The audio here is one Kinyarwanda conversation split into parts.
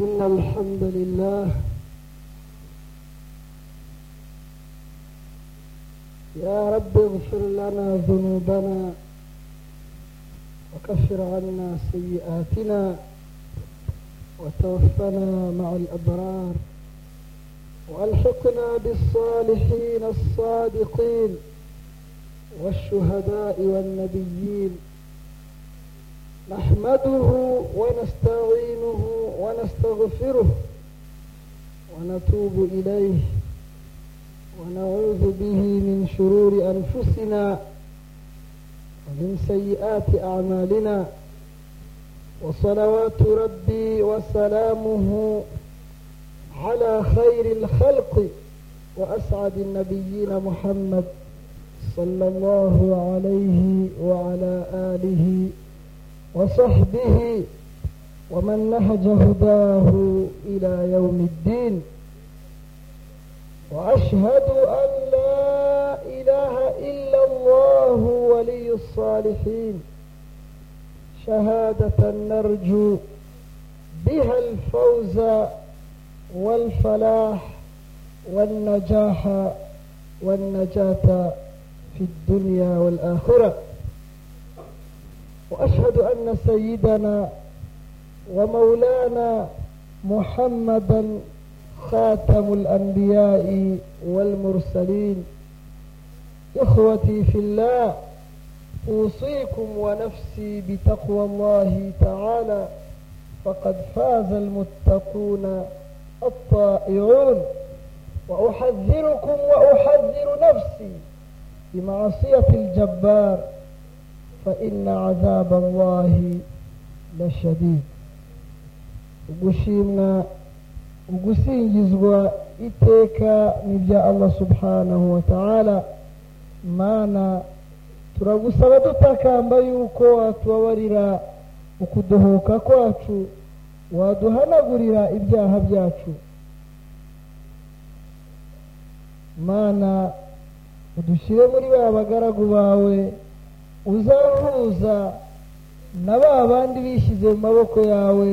إن الحمد لله يا رب اغفر لنا ذنوبنا وكفر عنا سيئاتنا وتوفنا مع الأبرار وألحقنا بالصالحين الصادقين والشهداء والنبيين نحمده ونستعينه ونستغفره ونتوب إليه ونعوذ به من شرور أنفسنا ومن سيئات أعمالنا وصلوات ربي وسلامه على خير الخلق وأسعد النبيين محمد صلى الله عليه وعلى آله وسلم وصحبه ومن نهج هداه إلى يوم الدين وأشهد أن لا إله إلا الله ولي الصالحين شهادة نرجو بها الفوز والفلاح والنجاح والنجاة في الدنيا والآخرة وأشهد أن سيدنا ومولانا محمدا خاتم الأنبياء والمرسلين إخوتي في الله أوصيكم ونفسي بتقوى الله تعالى فقد فاز المتقون الطائعون وأحذركم وأحذر نفسي بمعصية الجبار فإن عذاب الله لشديد ugushimwa ugusingizwa iteka n'ibya allah subhanahu wa ta'ala mana turagusaba dutakamba yuko watubabarira ukudohoka kwacu waduhanagurira ibyaha byacu mana udushyire muri ba bagaragu bawe uzahuza na ba bandi bishyize mu maboko yawe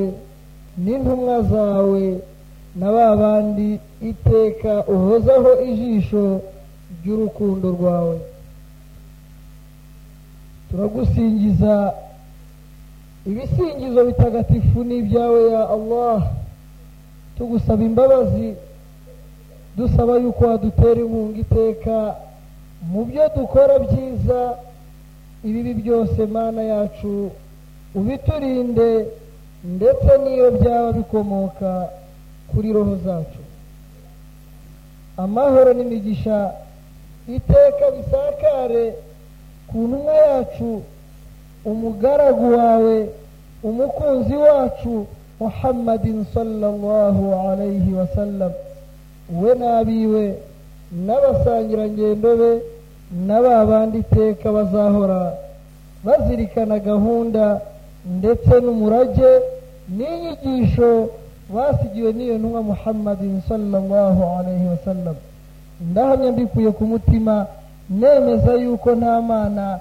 n'intumwa zawe na ba bandi iteka uhozaho ijisho ry'urukundo rwawe. Turagusingiza ibisingizo bitagatifu n'ibyawe ya allah. Tugusaba imbabazi dusaba yuko wadutera inkunga iteka mu byo dukora byiza ibibi byose mana yacu ubiturinde ndetse n'iyo byaba bikomoka kuri roho zacu. Amahoro n'imigisha iteka bisakare ku ntumwa yacu umugaragu wawe umukunzi wacu muhammadin sallallahu alayhi wasallam we n'abiwe n'abasangirangendo be na ba bandi iteka bazahora bazirikana gahunda ndetse n'umurage n'inyigisho basigiwe n'iyo ntumwa muhammadin sallallahu alayhi wasallam ndahamya mbikuye ku mutima nemeza yuko nta mana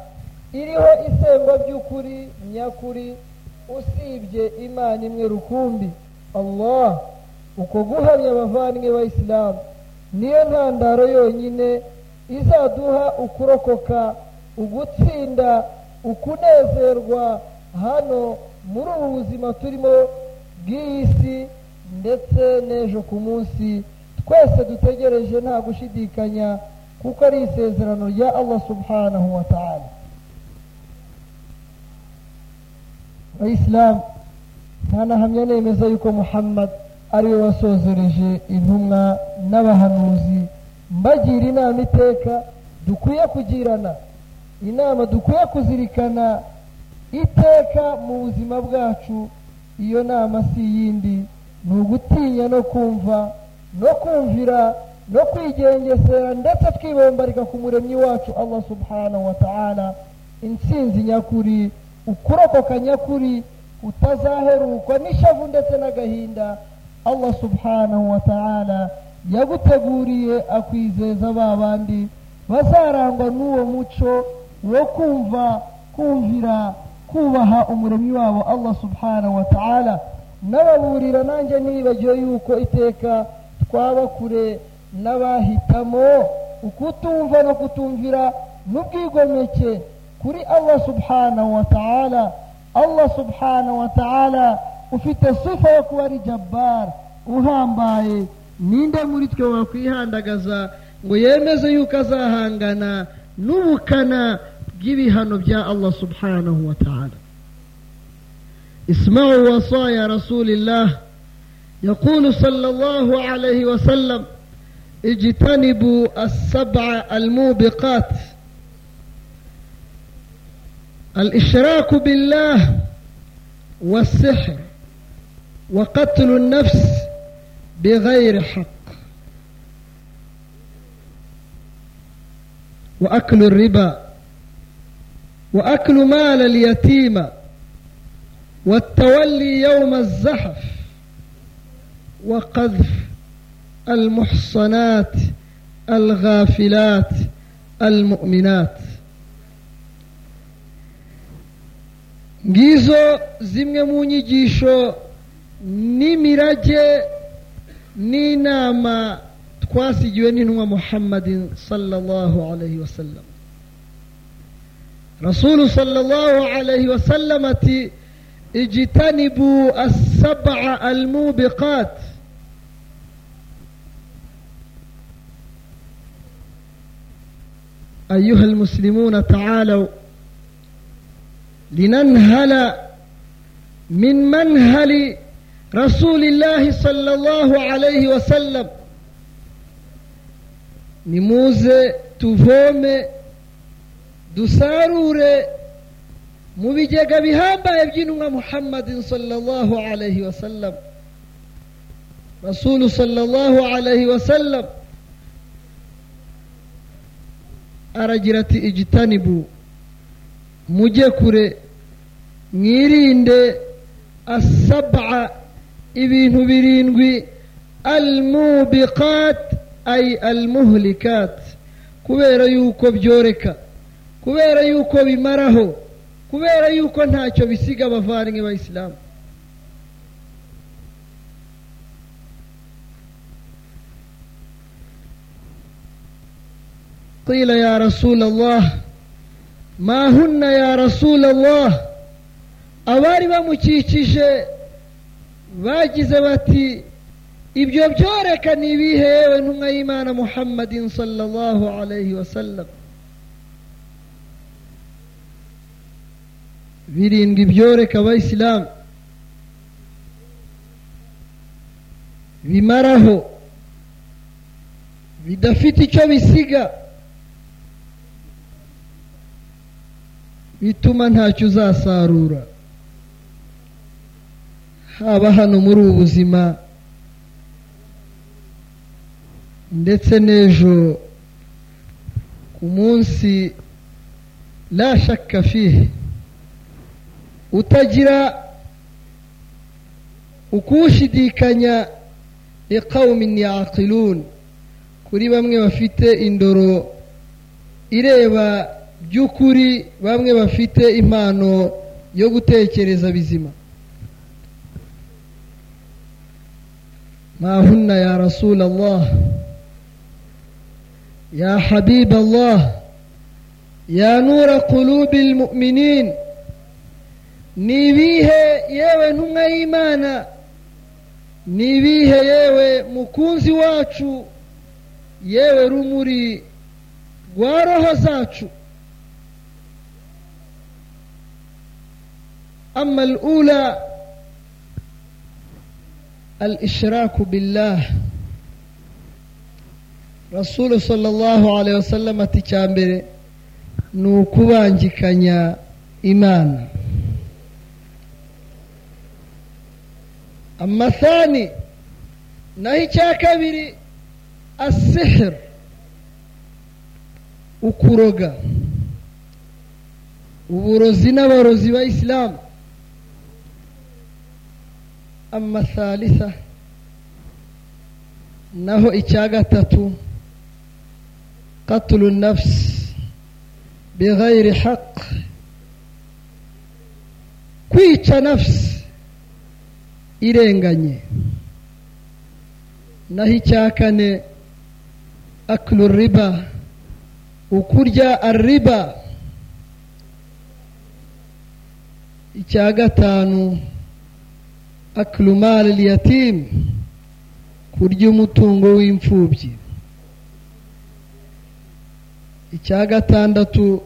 iriho isengwa by'ukuri nyakuri usibye imana imwe rukumbi. Allah uko guhamya abavandimwe b'abayisilamu niyo ntandaro yonyine izaduha ukurokoka ugutsinda ukunezerwa. Hano muri ubu buzima turimo bw'iyi si ndetse n'ejo ku munsi. Twese dutegereje nta gushidikanya kuko ari isezerano rya allah subhanahu wa ta'ala. Abayisilamu ntanahamya nemeza yuko muhammad ari we wasozereje intumwa n'abahanuzi. Mbagira inama iteka dukwiye kugirana inama dukwiye kuzirikana iteka mu buzima bwacu. Iyo nama si iyindi. Ni ugutinya no kumva no kumvira no kwigengesera ndetse twibombarika ku muremyi wacu allah subhanahu wa ta'ala. Intsinzi nyakuri ukurokoka nyakuri utazaherukwa n'ishavu ndetse n'agahinda. Allah subhanahu wa ta'ala yaguteguriye akwizeza ba bandi bazarangwa n'uwo muco wo kumva kumvira kubaha umuremyi wabo allah subhanahu wa ta'ala. N'ababurira nanjye nibagiwe yuko iteka twaba kure n'abahitamo ukutumva no kutumvira n'ubwigomeke kuri allah subhanahu wa ta'ala. Allah subhanahu wa ta'ala ufite sifa yo kuba ari jabbar uhambaye ninde muri twe wakwihandagaza ngo yemeze yuko azahangana n'ubukana bw'ibihano bya allah subhanahu wa ta'ala? اسمعوا وصايا رسول الله يقول صلى الله عليه وسلم اجتنبوا السبع الموبقات الاشراك بالله والسحر وقتل النفس بغير حق وأكل الربا وأكل مال اليتيم والتولي يوم الزحف وقذف المحصنات الغافلات المؤمنات ngizo zimwe mu nyigisho n'imirage n'inama twasigiwe n'intumwa muhammadin sallallahu alayhi wa sallam. Rasulu sallallahu alayhi wa sallam ati ijitanibu asab'a almubiqat. أيها المسلمون تعالوا لننهل من منهل رسول الله صلى الله عليه وسلم nimuze tuvome dusarure mu bigega bihambaye by'intumwa muhammadin sallallahu alaihi wasallam rasulu sallallahu alaihi wasallam aragira ati igitanibu mujye kure mwirinde asaba ibintu birindwi almubiqat ay almuhlikat. Kubera yuko byoreka kubera yuko bimaraho kubera yuko ntacyo bisiga abavandimwe b'abayisilamu قيل يا رسول الله ما هن يا رسول الله abari bamukikije bagize bati ibyo byorekana ibihe yewe ntumwa y'imana muhammadin sallallahu alayhi wasallam birindwi byoreka abayisilamu bimaraho. Bidafite icyo bisiga. Bituma ntacyo uzasarura. Haba hano muri ubu buzima ndetse n'ejo ku munsi shakka fihe utagira ukuwushidikanya iqawmin yaqilun kuri bamwe bafite indoro ireba by'ukuri bamwe bafite impano yo gutekereza bizima. ما هن يا رسول الله؟ يا حبيب الله يا نور قلوب المؤمنين nibihe yewe ntumwa y'imana nibihe yewe mukunzi wacu yewe rumuri rwa roho zacu amma alula الإشراك بالله رسول صلى الله عليه وسلم aticyambere ni ukubangikanya imana amathani naho icya kabiri asihir ukuroga uburozi n'abarozi ba isilamu ama thalitha naho icya gatatu qatlu nafsi bighayri haq kwica nafsi irenganye naho icya kane akulu riba ukurya ariba icya gatanu akulu mali yatimu kurya umutungo w'imfubyi. Icya gatandatu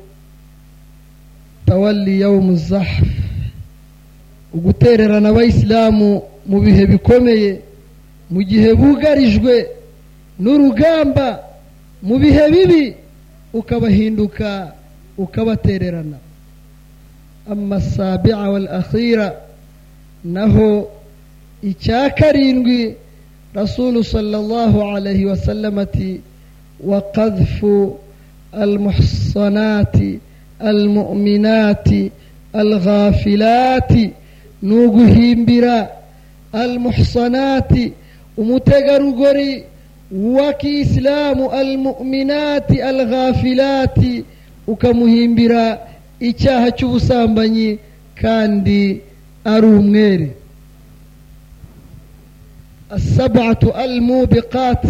tawalli yawmu zahf ugutererana abayisilamu mu bihe bikomeye mu gihe bugarijwe n'urugamba mu bihe bibi ukabahinduka ukabatererana. Amasabi'a wal akhira naho icya karindwi rasulu sallallahu alayhi wa sallam ati wa qadhfu almuhsanati almu'minati alghafilati. Ni uguhimbira almuhsanati umutegarugori wa kisilamu almu'minati alghafilati. Ukamuhimbira icyaha cy'ubusambanyi kandi ari umwere السبعة الموبقات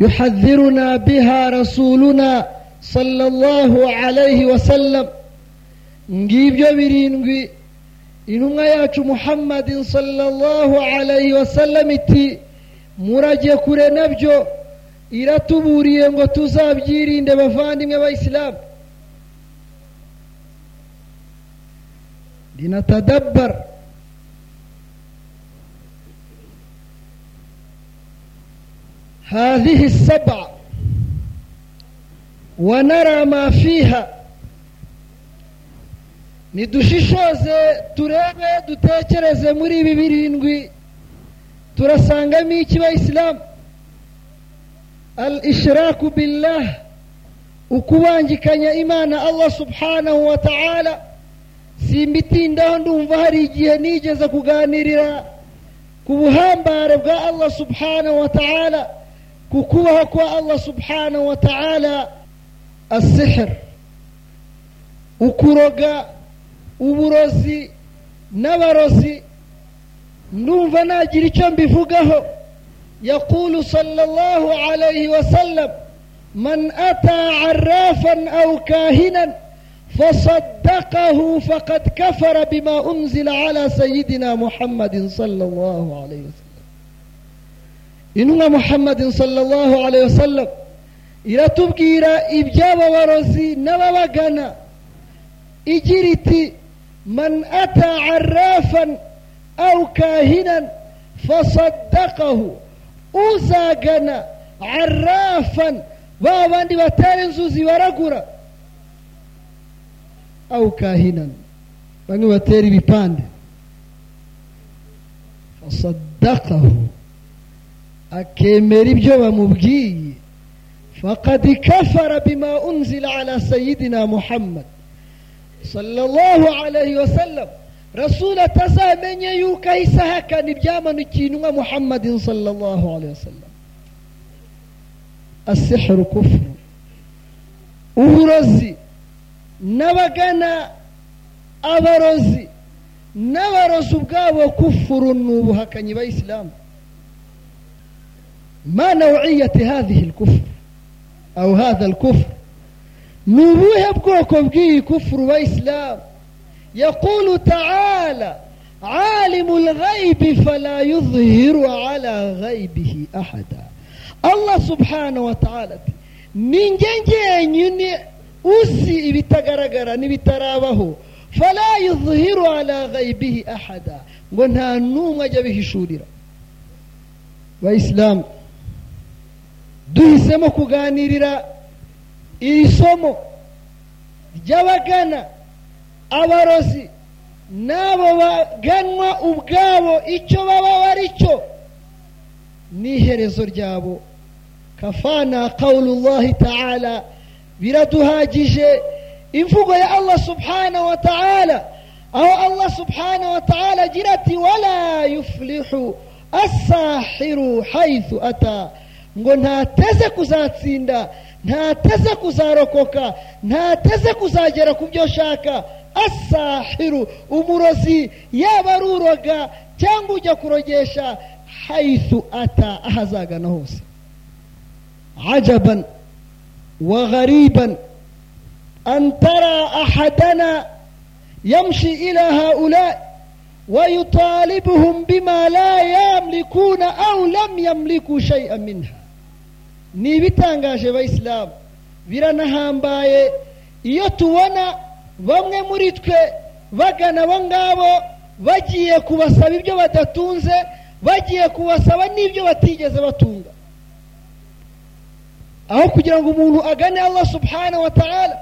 يحذرنا بها رسولنا صلى الله عليه وسلم. ngibyo birindwi intumwa yacu muhammadin sallallahu alayhi wasallam iti murajye kure na byo iratuburiye ngo tuzabyirinde bavandimwe b'abayisilamu linatadabbara هذه السبعة wanara mafiha nidushishoze turebe dutekereze muri ibi birindwi. Turasangamo iki bayisilamu al ishiraku billah ukubangikanya imana allah subhanahu wa ta'ala. Si simbitindaho ndumva hari igihe nigeze kuganirira ku buhambare bwa allah subhanahu wa ta'ala. ku kubaho kwa allah subhanahu wa ta'ala asihir ukuroga uburozi n'abarozi ndumva nagira icyo mbivugaho yaqulu sallallahu alayhi wasallam man ata arrafan aw kahinan فصدقه فقد كفر بما أنزل على سيدنا محمد صلى الله عليه وسلم Intumwa muhammadin sallallahu alayhi wasallam iratubwira iby'ababarozi n'ababagana. Igira iti man ata arrafan aw kahinan fasaddaqahu. Uzagana arrafan ba bandi batera inzuzi baragura. Aw kahinan bamwe batera ibipande. Fasaddaqahu. Akemera ibyo bamubwiye. Faqad kafara bima unzila ala sayidina muhammad sallallahu alayhi wasallam rasul atazamenye yuko ahise ahakana ibyamanukiye intumwa muhammadin sallallahu alayhi wasallam asihru kufuru uburozi. N'abagana abarozi. N'abarozi ubwabo kufuru ni ubuhakanyi bayisilamu ما نوعية هذه الكفر أو هذا الكفر؟ نبوه بكوكم جي كفر وإسلام. يقول تعالى عالم الغيب فلا يظهر على غيبه أحدا. الله سبحانه وتعالى ninjye njyenyine uzi ibitagaragara n'ibitarabaho fala yuzhiru ala ghaibihi ahada ngo nta n'umwe ajya bihishurira bayisilamu duhisemo kuganirira iri somo ry'abagana abarozi n'abo baganwa ubwabo icyo baba bari cyo? N'iherezo ryabo. Kafana qawlullahi ta'ala biraduhagije. Imvugo ya allah subhanahu wa ta'ala aho allah subhanahu wa ta'ala agira ati wala yuflihu asahiru haythu ata. ngo ntateze kuzatsinda ntateze kuzarokoka ntateze kuzagera ku byo ashaka asahiru umurozi yaba ari uroga cyangwa ujya kurogesha hayisu ata aho azagana hose. Ajaban wa ghariban an tara ahadana yamshi ila haulai ويطالبهم بما لا يملكون أو لم يملكوا ni ibitangaje bayisilamu biranahambaye. Iyo tubona bamwe muri twe bagana abo ngabo bagiye kubasaba ibyo badatunze bagiye kubasaba n'ibyo batigeze batunga. Aho kugira ngo umuntu agane Allah subhanahu wa ta'ala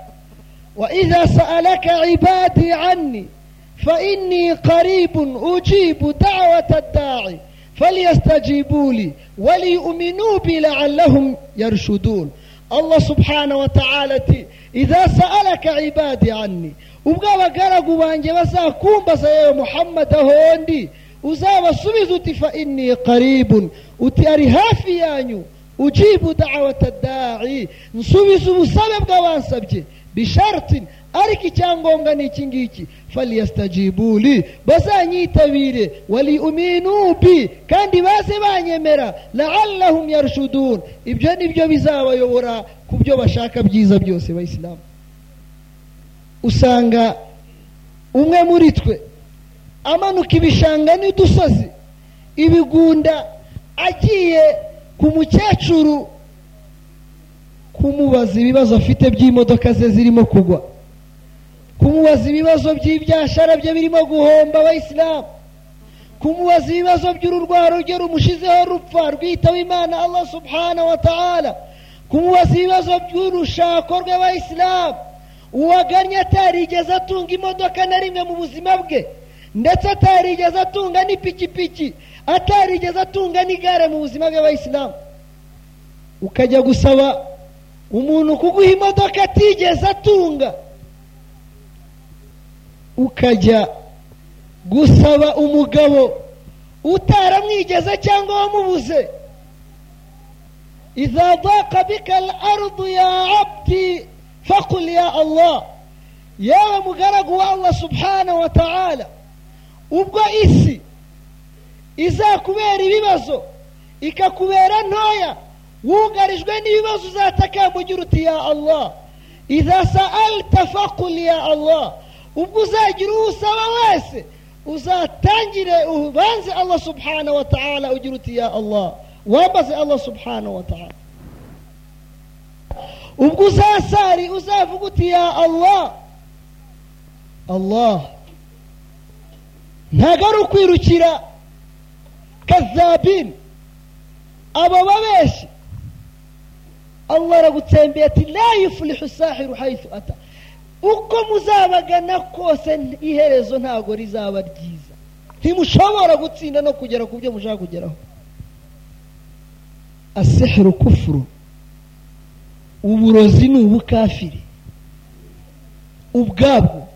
wa idha sa'alaka ibadi anni fa inni qaribun ujibu da'wata ad-da'i falyastajibu li وَلِيُؤْمِنُوا بِي لَعَلَّهُمْ يَرْشُدُونَ. Allah subhana wa ta'ala ati idha sa'alaka ibadi anni ubwo abagaragu banjye bazakumbaza yewe muhammad aho ndi uzabasubiza uti fa inni qaribun uti ari hafi yanyu ujibu da'wata da'i nsubiza ubusabe bw'abansabye bishartin ariko icyangombwa ni iki ngiki faliyastajibuli bazanyitabire waliuminu bi kandi baze banyemera. Laallahum yarshudun. Ibyo ni byo bizabayobora ku byo bashaka byiza byose bayisilamu usanga umwe muri twe amanuka ibishanga n'udusozi. Ibigunda agiye ku mukecuru kumubaza ibibazo afite by'imodoka ze zirimo kugwa. Kumubaza ibibazo by'ibyashara bye birimo guhomba abayisilamu kumubaza ibibazo by'ururwaro rwe rumushizeho rupfa rwitaba imana allah subhanahu wa ta'ala. Kumubaza ibibazo by'urushako rw'abayisilamu uwagannye atarigeze atunga imodoka na rimwe mu buzima bwe ndetse atarigeze atunga n'ipikipiki atarigeze atunga n'igare mu buzima bw'abayisilamu ukajya gusaba umuntu kuguha imodoka atigeze atunga ukajya gusaba umugabo utaramwigeze cyangwa wamubuze. Idha daqa bika al-ardu ya abdi faqul ya allah. Yewe mugaragu wa allah subhanahu wa ta'ala ubwo isi izakubera ibibazo ikakubera ntoya wugarijwe n'ibibazo uzatakamba ugira uti ya allah idha sa'alta faqul ya allah. Ubwo uzagira uwo usaba wese uzatangire ubanze allah subhanahu wa ta'ala ugira uti ya allah wambaze allah subhanahu wa ta'ala. Ubwo uzasari uzavuga uti ya allah allah ntabwo ari ukwirukira kazabini abo babeshi allah aragutsembeye ati la yuflihu sahiru haythu ata. Uko muzabagana kose iherezo ntabwo rizaba ryiza. Ntimushobora gutsinda no kugera ku byo mushaka kugeraho. Asihiru kufuru uburozi ni ubukafiri. Ubwabwo.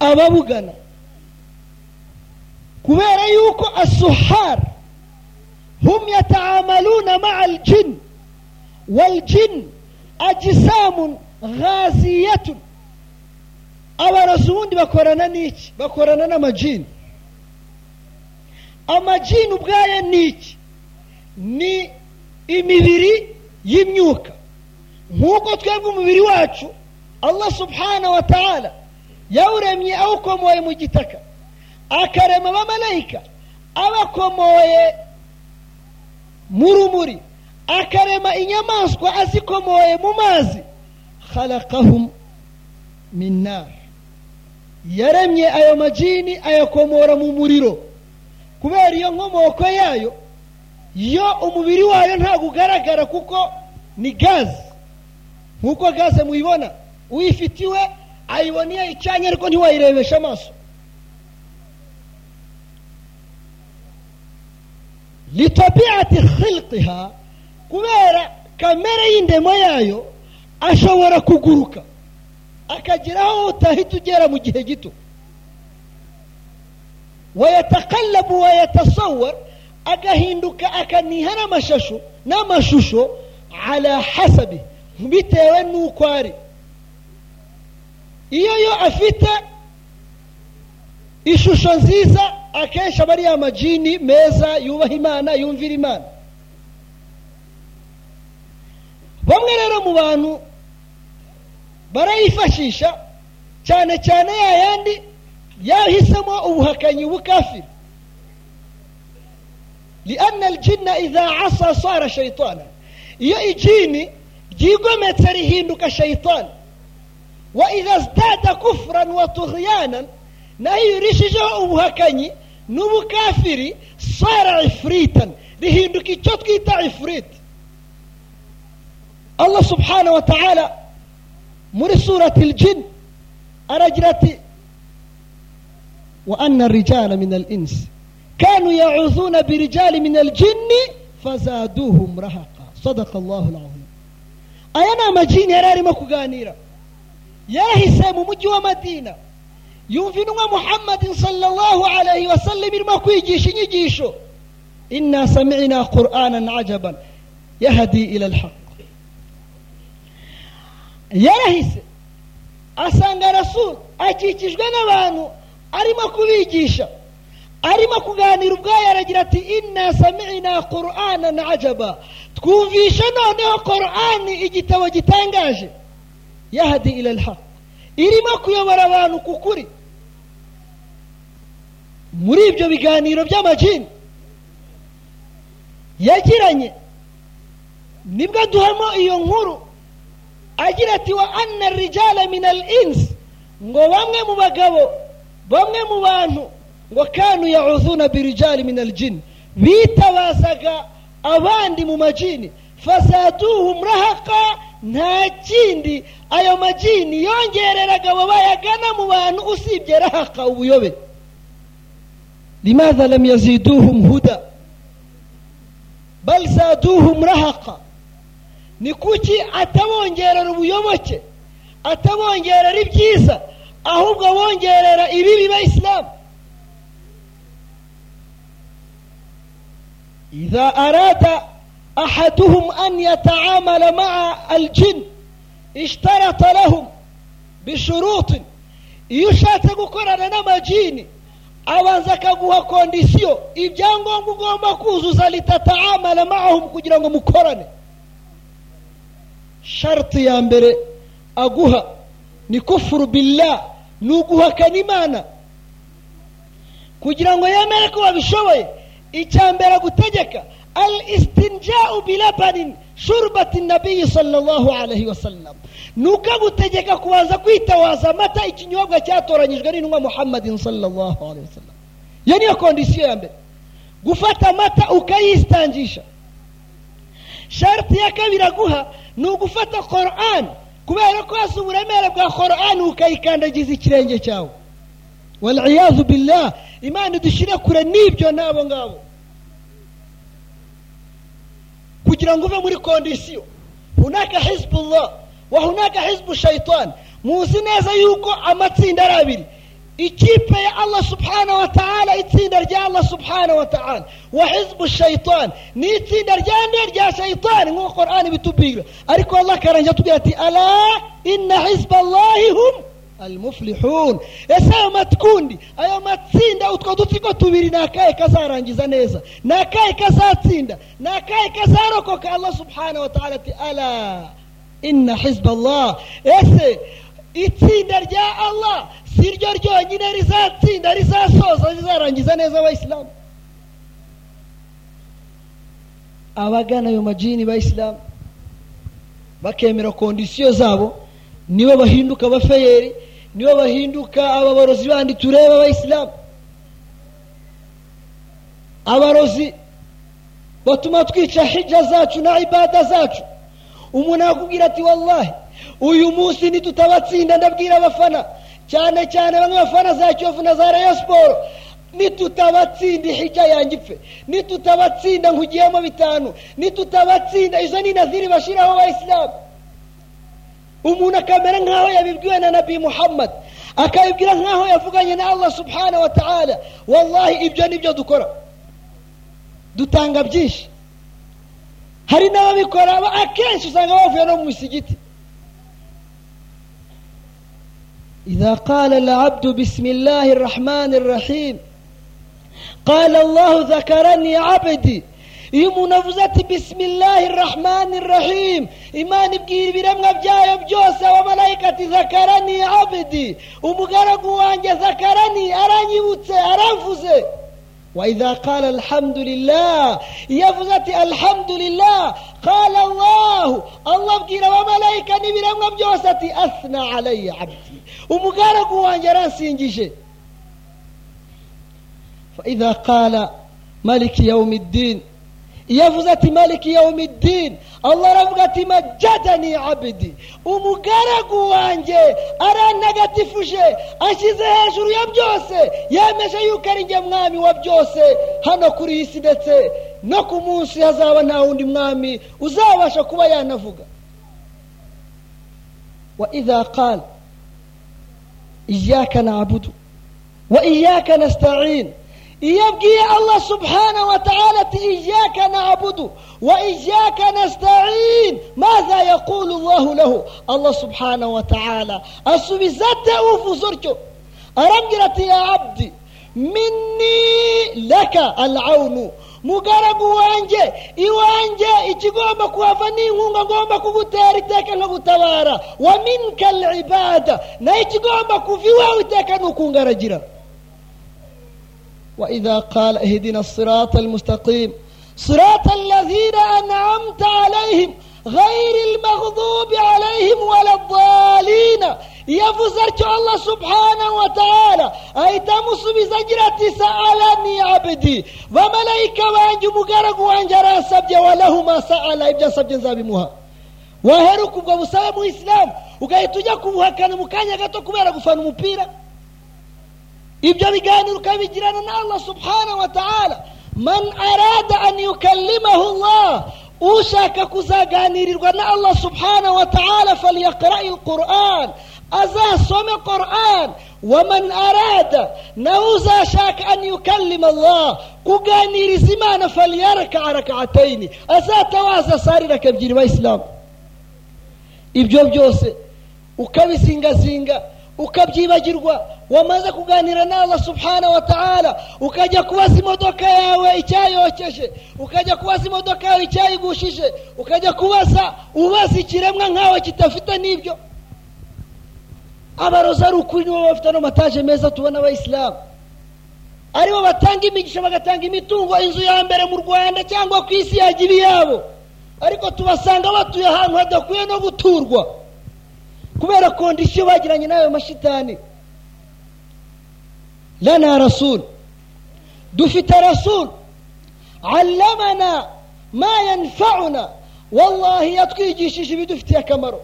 Ababugana. Kubera yuko asuhar hum yataamaluna maa aljin waljin ajisamun ghaziyatun. Abarozi ubundi bakorana n'iki? Bakorana n'amajini. Amajini ubwayo ni iki ni imibiri y'imyuka. Nk'uko twebwe umubiri wacu allah subhanahu wa ta'ala yawuremye awukomoye mu gitaka. Akarema abamarayika abakomoye mu rumuri. Akarema inyamaswa azikomoye mu mazi. Khalaqahum min nar. Yaremye ayo majini ayakomora mu muriro. Kubera iyo nkomoko yayo yo umubiri wayo ntabwo ugaragara kuko ni gaze nk'uko gaze muyibona uyifitiwe ayibona iyo ayicanye ariko ntiwayirebesha amaso. Litabiati khilqiha kubera kamere y'indemo yayo ashobora kuguruka. Akagera aho utahita ugera mu gihe gito. Wayatakallabu wayatasawar agahinduka akaniha n'amashusho n'amashusho ala hasabi bitewe n'uko ari. Iyo yo afite ishusho nziza akenshi aba ari amajini meza yubaha imana yumvira imana. Bamwe rero mu bantu barayifashisha cyane cyane ya yandi yahisemo ubuhakanyi ubukafiri lianna aljinna idha asa sara shaitana iyo ijini ryigometse rihinduka shaitani wa idha zdada kufran wa tughyanan naho iyo urishijeho ubuhakanyi n'ubukafiri sara ifritan rihinduka icyo twita ifriti allah subhanahu wa ta'ala muri surati aljin aragira ati wa anna rijala min al-ins kanu ya'udhuna birijali min al-jinni fazaduhum rahaqa. Sadaqa allahu al-azim aya ni amajini yari arimo kuganira. Yarahise mu mujyi wa madina. Yumva intumwa muhammadin sallallahu alayhi wa sallam irimo kwigisha inyigisho. Inna sami'na qur'anan ajaban yahdi ila yarahise. Asanga rasul akikijwe n'abantu arimo kubigisha. Arimo kuganira ubwayo aragira ati inna sami'na qur'anan ajaba. Twumvisha noneho qur'ani igitabo gitangaje. Yahdi ila alhaq. Irimo kuyobora abantu ku kuri. Muri ibyo biganiro by'amajini. Yagiranye. Nibwo duhamo iyo nkuru. Agira ati wa anna rijala min al ins ngo bamwe mu bagabo bamwe mu bantu ngo kanu yaudhuna birijali min al jin bitabazaga abandi mu majini. Fazaduhum rahaqa nta kindi ayo majini yongereraga abo bayagana mu bantu usibye rahaqa ubuyobe. Limadha lam yaziduhum huda? Bal zaduhum rahaqa? Ni kuki atabongerera ubuyoboke? Atabongerera ibyiza? Ahubwo abongerera ibibi bayisilamu idha arada ahaduhum an yataamala maa aljin ishtarata lahum bishurutin iyo ushatse gukorana n'amajini abanza akaguha kondisiyo ibyangombwa ugomba kuzuza litataamala maahum kugira ngo mukorane. Sharti ya mbere aguha ni kufuru billah ni uguhakana imana kugira ngo yemere ko babishoboye icya mbere agutegeka al istinjau bilabanin shurbati nabiyi sallallahu alaihi wasallam ni uko agutegeka kubanza kwitawaza amata ikinyobwa cyatoranyijwe n'intumwa muhammadin sallallahu alaihi wasallam iyo niyo kondisiyo ya mbere. Gufata amata ukayisitangisha sharti ya kabiri aguha ni ugufata korani kubera ko hasi uburemere bwa korani ukayikandagiza ikirenge cyawe. Waliyazu billah. Imana idushyire kure n'ibyo n'abo ngabo. Kugira ngo uve muri kondisiyo. Hunaka hizbullah. Wa hunaka hizbu shaitan muzi neza yuko amatsinda ari abiri. Ikipe ya allah subhanahu wa ta'ala itsinda rya allah subhanahu wa ta'ala. Wa hizbu shaitan ni itsinda rya nde rya shaitani nk'uko qur'ani bitubwira ariko allah akarangira atubwira ati ala inna hizba allahi hum almuflihun. Ese ayo matikundi ayo matsinda utwo dutsiko tubiri ni akahe kazarangiza neza? Ni akahe kazatsinda? Ni akahe kazarokoka? Allah subhanahu wa ta'ala ati ala inna hizba allah ese itsinda rya allah si ryo ryonyine rizatsinda rizasoza rizarangiza neza abayisilamu. Abagana ayo majini bayisilamu bakemera kondisiyo zabo nibo bahinduka abafeyeri nibo bahinduka ababarozi bandi tureba abayisilamu. Abarozi batuma twica hijja zacu na ibada zacu. Umuntu akubwira ati wallahi uyu munsi nitutabatsinda ndabwira abafana. Cyane cyane bamwe bafana za kiyovu na za rayo siporo nitutabatsinda ihijya yanjye ipfe. Nitutabatsinda nkugiyemo bitanu. Nitutabatsinda izo ni naziri bashyiraho abayisilamu umuntu akamera nk'aho yabibwiwe na nabi muhammad. Akabibwira nk'aho yavuganye na allah subhanahu wa ta'ala. Wallahi ibyo ni byo dukora. Dutanga byinshi. Hari n'ababikora akenshi usanga bavuye no mu misigiti. إذا قال العبد بسم الله الرحمن الرحيم قال الله ذكرني عبدي iyo umuntu avuze ati bisimilahi rahmani rahim imana ibwira ibiremwa byayo byose abamarayika ati zakarani abedi umugaragu wanjye zakarani aranyibutse aravuze وإذا قال الحمد لله يفزت الحمد لله قال الله الله بكير وملائكة نبي لهم بجوستي أثنى علي عبدي. umugaragu wanjye aransingije idha qala maliki yawmiddin. Iyo avuze ati maliki yawmiddin. Allah aravuga ati majadani abidi umugaragu wanjye arantagatifuje ashyize hejuru ya byose. Yemeje yuko ari njye mwami wa byose. Hano kuri iyi si ndetse no ku munsi hazaba nta wundi mwami uzabasha kuba yanavuga. Wa idha qala iyaka nabudu wa iyaka nasta'in iyo abwiye allah subhanahu wa ta'ala ati iyaka nabudu wa iyaka nasta'in madha yaqulu allahu lahu allah subhanahu wa ta'ala asubiza ate uvuze mugaragu wanjye iwanjye ikigomba kuhava ni inkunga ngomba kugutera iteka no gutabara. Wa minke ribada na yo ikigomba kuva iwawe iteka ni ukungaragira. Wa iza kara ehidi na sirata ari mustakwimu sirata ari lazira anahamuta arayihima gahirima hudubi arayihima يفزرت الله سبحانه وتعالى أي تمس بزجرة سألني عبدي وملائكة وانجو مقرق وانجرى سبجة وله ما سأل إبجا سبجا زابمها waheruka ubwo busabe mu isilamu ugahita ujya kubuhakana mu kanya gato kubera gufana umupira ibyo biganiro ukabigirana na allah subhanahu wa ta'ala man arada an yukallimahu allah ushaka kuzaganirirwa na allah subhanahu wa ta'ala falyaqra'i alquran azasome quran waman arada nawe uzashaka an yukallima allah kuganiriza imana falyarkaa rakataini azatawaza sari raka ebyiri bayisilamu ibyo byose ukabisingasinga ukabyibagirwa wamaze kuganira na allah subhanahu wa ta'ala ukajya kubaza imodoka yawe icyayokeje ukajya kubaza imodoka yawe icyayigushije ukajya kubaza ubaza ikiremwa nkawe kidafite n'ibyo abarozi ari ukuri nibo bafite n'amataje meza tubona abayisilamu ari bo batanga imigisha bagatanga imitungo inzu ya mbere mu rwanda cyangwa ku isi yagira iyabo ariko tubasanga batuye ahantu hadakwiye no guturwa. Kubera kondisiyo bagiranye n'ayo mashitani. Lana rasul. Dufite rasul. Allamana ma yanfauna. Wallahi yatwigishije ibidufitiye akamaro.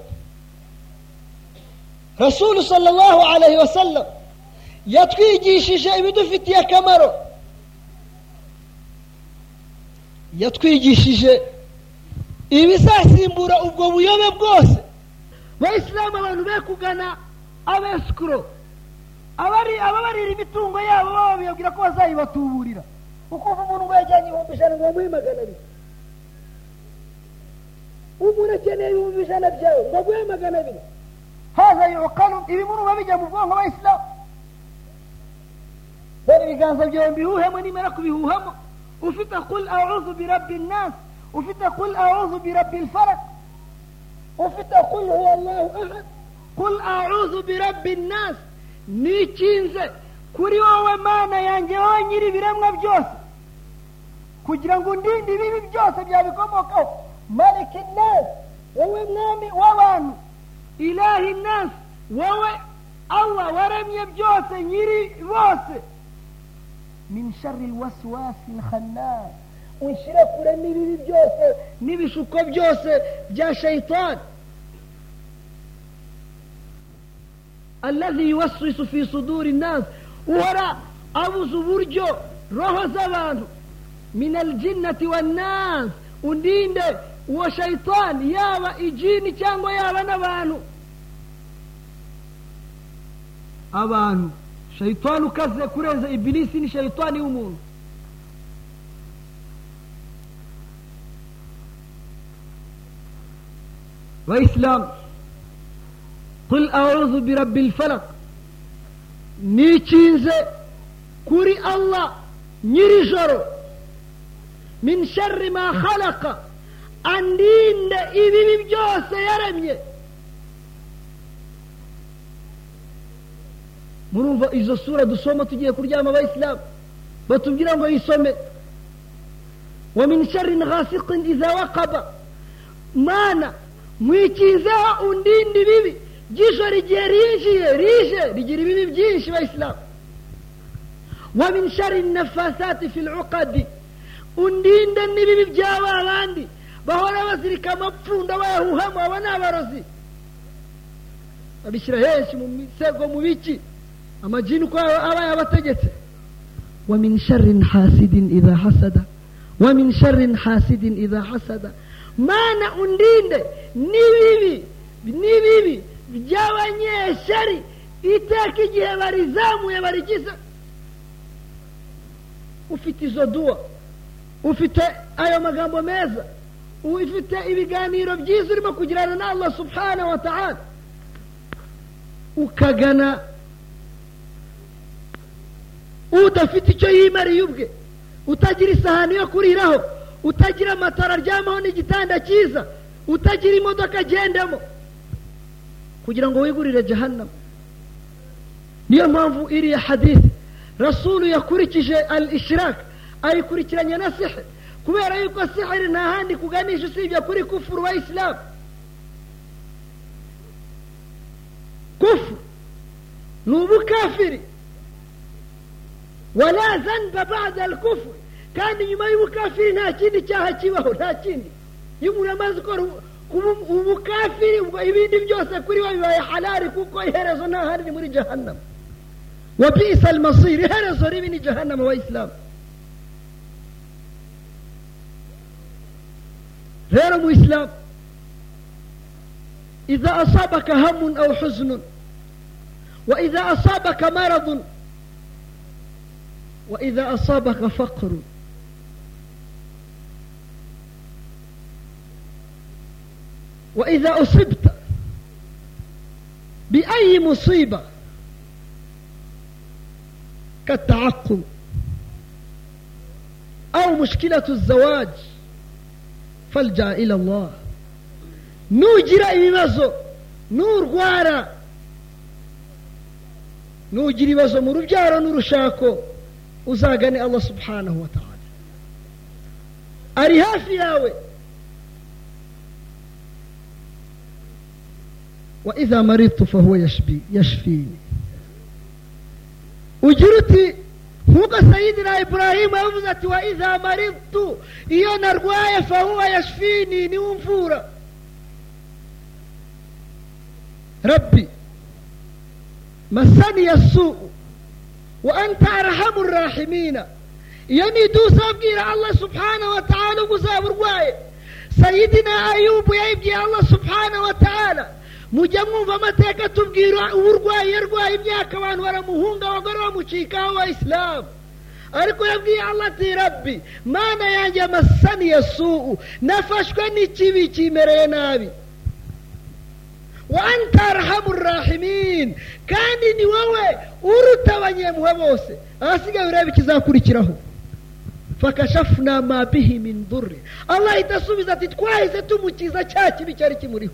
Rasulu sallallahu alayhi wa sallam yatwigishije ibidufitiye akamaro yatwigishije ibizasimbura ubwo buyobe bwose bayisilamu abantu be kugana abesikuro ababarira imitungo yabo baba bababwira ko bazayibatuburira ukumva umuntu ngo yajyanye ibihumbi ijana ngo bamuhe magana abiri umuntu akeneye ibihumbi ijana byawe ngo aguhe magana abiri haza yukalu ibi murumva bijya mu bwonko bayisilamu dore ibiganza byawe mbihuhemo nimara kubihuhamo ufite kul auzu birabbi nnas ufite kul auzu birabbi lfarak ufite kul huwa allahu ahad kul auzu birabbi nnas nikinze kuri wowe mana yanjye wowe nyiri ibiremwa byose kugira ngo undinde ibibi byose byabikomokaho maliki nnas wowe mwami w'abantu ilahi nnas wowe allah waremye byose nyiri bose min shari lwaswasi lkhannas unshyire kure n'ibibi byose n'ibishuko byose bya shayitani alladhi yuwaswisu fi suduri nnas uhora abuze uburyo roho z'abantu min aljinnati wannas undinde uwo shayitani yaba ijini cyangwa yaba n'abantu abantu shayitani ukaze kurenza ibilisi ni shayitani w'umuntu bayisilamu قل أعوذ برب الفلق nikinze kuri allah nyirijoro min sharri ma khalaqa andinde ibibi byose yaremye Murumva izo sura dusoma tugiye kuryama abayisilamu batubwira ngo yisome. Wa min sharri ghasiqin idha waqaba. Mana nkwikizeho undinde ibibi ry'ijoro igihe rinjiye rije rigira ibibi byinshi bayisilamu wa min sharri nafasati fi luqadi undinde n'ibibi by'aba bandi bahora bazirika amapfundo bayahuhamo abo ni abarozi. Babishyira henshi mu misego mu biki. Amajini uko aba yabategetse wa min sharrin hasidin hasada. Wa min sharrin hasidin hasada. Mana undinde n'ibibi n'ibibi by'abanyeshari iteka igihe barizamuye barigize ufite izo duwa ufite ayo magambo meza ufite ibiganiro byiza urimo kugirana na allah subhanahu wa ta'ala. Ukagana udafite icyo yimariye ubwe. Utagira isahani yo kuriraho. Utagira amatara aryamaho n'igitanda cyiza. Utagira imodoka agendamo. Kugira ngo wigurire jahannama niyo mpamvu iriya hadithi rasulu yakurikije al ishiraka ayikurikiranya na sihiri kubera yuko sihiri nta handi kuganisha usibye kuri kufuru wa isilamu kufuru ni ubukafiri. wala zanba bada al kufuru kandi nyuma y'ubukafiri nta kindi cyaha kibaho nta kindi iyo umuntu amaze gukora ubukafiri ubwo ibindi byose kuri we bibaye halali kuko iherezo nta handi ni muri jahannama wa bisa almasiri iherezo ribi ni jahannama wa isilamu rero mu isilamu إذا أصابك هم أو حزن وإذا أصابك مرض وإذا أصابك فقر وإذا أصبت بأي مصيبة كالتعقم أو مشكلة الزواج فالجأ إلى الله nugira ibibazo nurwara nugira ibibazo mu rubyaro n'urushako uzagane allah subhanahu wa ta'ala ari hafi yawe wa idha maridtu fahuwa yashbi yashfini ugira uti nk'uko sayidina iburahimu yavuze ati wa idha maridtu iyo narwaye fahuwa yashfini niwe umvura ربي مسني السوء وأنت أرحم الراحمين يعني دوسا بقير الله سبحانه وتعالى وزاب رواية سيدنا أيوب يبقي الله سبحانه وتعالى مجمع فما تيكا تبقي ورواية رواية بياك وان ورا مهونغا وقروا مشيكا وإسلام ariko yabwiye allah ati rabbi mana yanjye amasaniye su'u nafashwe n'ikibi kimereye nabi وأنت أرحم الراحمين kandi ni wowe uruta abanyempuhwe bose ahasigaye ureba ikizakurikiraho fakashafuna ma bihi min durri allah ahita asubiza ati twahise tumukiza cya kibi cyari kimuriho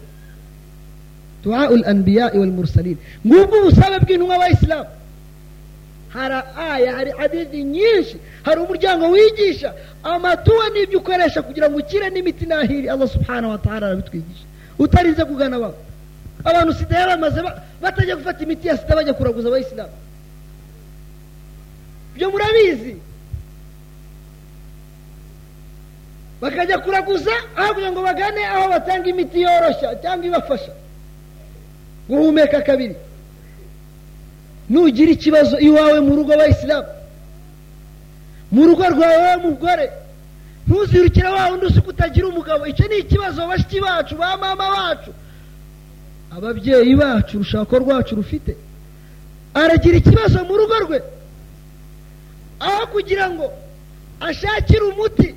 duau lanbiyai walmursalin ngubwo ubusabe bw'intumwa abayisilamu hari aya hari hadithi nyinshi hari umuryango wigisha amatuwa n'ibyo ukoresha kugira ngo ukire n'imiti n'ahiri allah subhanahu wa ta'ala arabitwigisha utarinze kugana abantu abantu sida bamaze batajya gufata imiti ya sida bajya kuraguza abayisilamu. Ibyo murabizi? Bakajya kuraguza aho kugira ngo bagane aho batanga imiti yoroshya cyangwa ibafasha. Guhumeka kabiri. Nugira ikibazo iwawe mu rugo abayisilamu. Mu rugo rwawe wowe mugore ntuzirukire wa wundi uzi ko utagira umugabo. Icyo ni ikibazo bashiki bacu ba mama bacu. Ababyeyi bacu urushako rwacu rufite aragira ikibazo mu rugo rwe. Aho kugira ngo ashakire umuti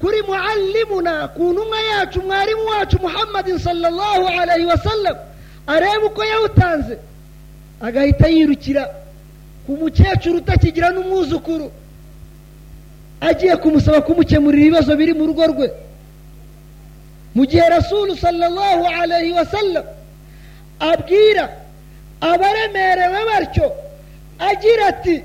kuri muallimuna ku ntumwa yacu mwarimu wacu muhammadin sallallahu alayhi wa sallam arebe uko yawutanze. Agahita yirukira ku mukecuru utakigira n'umwuzukuru. Agiye kumusaba kumukemurira ibibazo biri mu rugo rwe. Mu gihe rasulu sallallahu alayhi wa sallam abwira abaremerewe batyo agira ati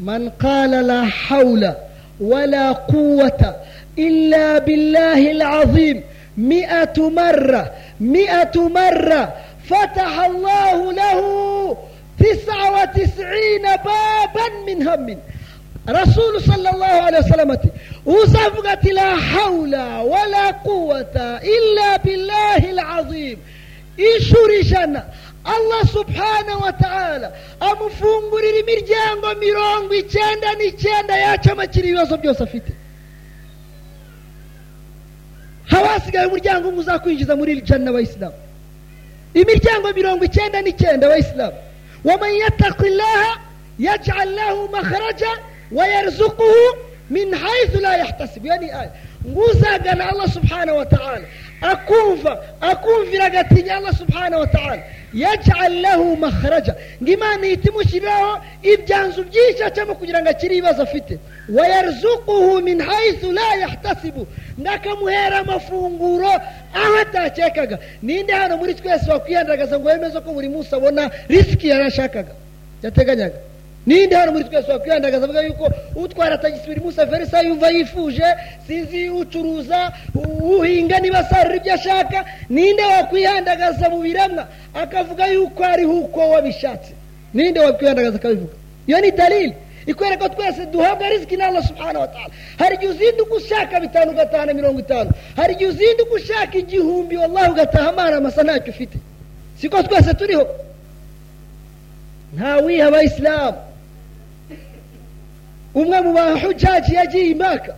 man qala la hawla wala quwata illa billahi alazim mi'atu marra mi'atu marra فتح الله له تسعة وتسعين بابا من هم رسول صلى الله عليه وسلم وصفقت لا حول ولا قوة إلا الله العظيم. ishurijana allah subhana wa ta'ala amufungurira imiryango mirongo icyenda n'icyenda yacamukira ibibazo byose afite haba hasigaye umuryango umwe uzakwinjiza muri ijana n'abayisilamu imiryango mirongo icyenda n'icyenda abayisilamu wamayiyatakwilaha yajyalahu maharaja wayarizukuhu min hayizulayi hatasibu yani aya nguzagana allah subhana wa ta'ala akumva akumvira agatinya allah subhanahu wa ta'ala yaj'al lahu makhraja ngo imana ihita imushyiriraho ibyanzu byinshi acamo kugira ngo akire ibibazo afite wayarzuquhu min haythu la yahtasibu ndakamuhera amafunguro aho atakekaga ninde hano muri twese wakwihandagaza ngo wemeze ko buri munsi abona risiki yarashakaga yateganyaga ninde hano muri twese wakwihandagaza avuga yuko utwara tagisi buri munsi averisa yumva yifuje sinzi ucuruza uhinga niba asarura ibyo ashaka ninde wakwihandagaza mu biramwa. Akavuga yuko ariho uko wabishatse. Ninde wakwihandagaza akabivuga. Iyo ni dalili ikwereka twese duhabwa riziki na allah subhanahu wa ta'ala. Hari igihe uzinduka ushaka bitanu ugatahana mirongo itanu. Hari igihe uzinduka ushaka igihumbi wallahi ugataha amara amasa ntacyo ufite. Siko twese turiho. Ntawiha abayisilamu umwe mu bahujaji yagiye imaka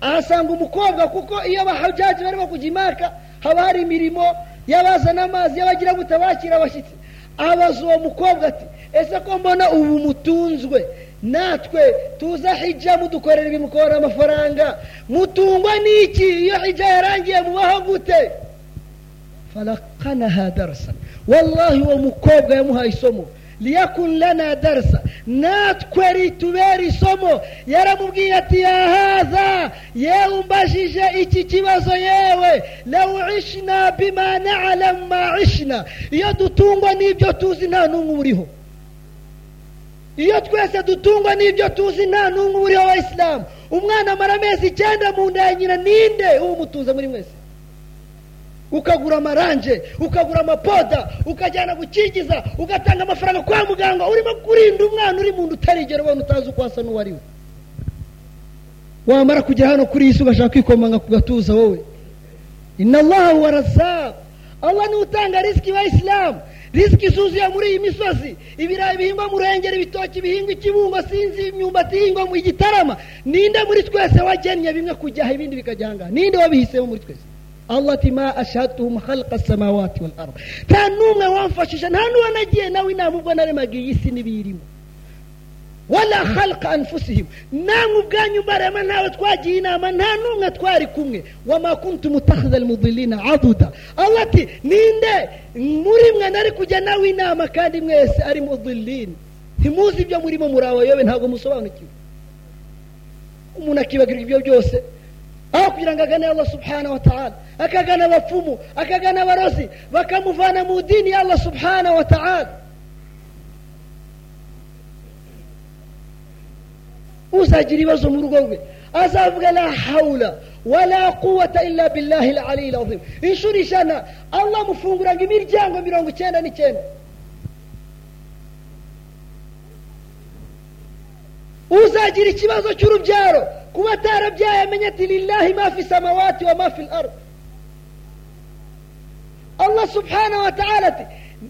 ahasanga umukobwa kuko iyo abahujaji barimo kujya imaka haba hari imirimo y'abazana amazi y'abagira gute bakira abashyitsi. Abaza uwo mukobwa ati ese ko mbona ubu mutunzwe? Natwe tuza hijja mudukorera ibimukorera amafaranga. Mutungwa n'iki iyo hijja yarangiye mubaho gute? Falakanaha darasa wallahi uwo mukobwa yamuhaye isomo. Liyakun lana darasa natwe ritubera isomo yaramubwiye ati ya hadha yewe umbajije iki kibazo yewe law ishna bima na'lam ma ishna iyo dutungwa n'ibyo tuzi nta n'umwe uriho iyo twese dutungwa n'ibyo tuzi nta n'umwe uriho abayisilamu umwana amara amezi icyenda mu nda ya nyina ninde umutuza muri mwese ukagura amaranje ukagura amapoda ukajyana gukingiza ugatanga amafaranga kwa muganga urimo kurinda umwana uri mu nda utarigera ubona utazi uko asa n'uwo ari we. Wamara kugera hano kuri iyi si ugashaka kwikomanga ku gatuza wowe. Inna allaha wa razaq allah ni we utanga risiki bayisilamu risiki zuzuye muri iyi misozi. Ibirayi bihingwa mu rengero ibitoki bihingwa ikibungo sinzi imyumbati ihingwa mu gitarama ninde muri twese wagennye bimwe kujyaho ibindi bikajya ahangaha? Ninde wabihisemo muri twese? Allah ati ma ashhadtuhum khalqa samawati wal nta n'umwe wamfashije nta n'uwo nagiye nawe inama ubwo naremaga iyi si n'ibiyirimo wala khalqa anfusihim namwe ubwanyu mbarema nawe twagiye inama nta n'umwe twari kumwe wama kuntu mutakhidha almudillina aduda allah ati ninde muri mwe nari kujya nawe inama kandi mwese ari mudillin ntimuzi ibyo murimo muri abayobe ntabwo musobanukiwe umuntu akibagirwa ibyo byose aho kugira ngo agane allah subhanahu wa ta'ala akagana abapfumu akagana abarozi bakamuvana mu dini allah subhanahu wa ta'ala. Uzagira ibibazo mu rugo rwe. Azavuga la hawla wala quwata illa billahi alali azim. Inshuro ijana allah amufunguranga imiryango mirongo icyenda n'icyenda. Uzagira ikibazo cy'urubyaro. Kuba atarabyaye amenye ati lillahi ma fi samawati wa ma fi al allah subhanahu wa ta'ala ati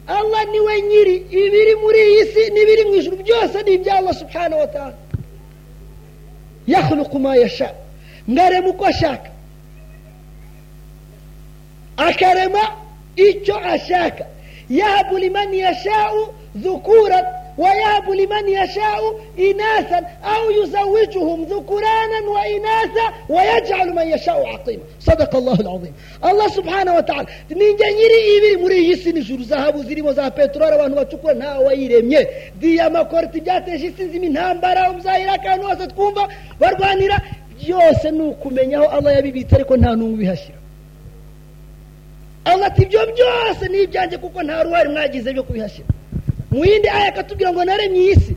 allah ni we nyiri ibiri muri iyi si n'ibiri mu ijuru byose ni ibya allah subhanahu wa ta'ala yakhluqu ma yasha ngarema uko ashaka akarema icyo ashaka yahabu liman yashau dhukura ويهب لمن يشاء إناثا أو يزوجهم ذكرانا وإناثا ويجعل من يشاء عقيما صدق الله العظيم الله سبحانه وتعالى ninjye nyiri ibiri muri iyi si n'ijuru zahabu zirimo za peteroli abantu bacukura ntawe wayiremye diyama korti byateje isi zima intambara uzahira akantu hose twumva barwanira byose ni ukumenya aho allah yabibitse ariko nta n'umwe ubihashyira allah ati ibyo byose ni ibyanjye kuko nta ruhare mwagize byo kubihashyira mu yindi aya akatubwira ngo naremye iyi si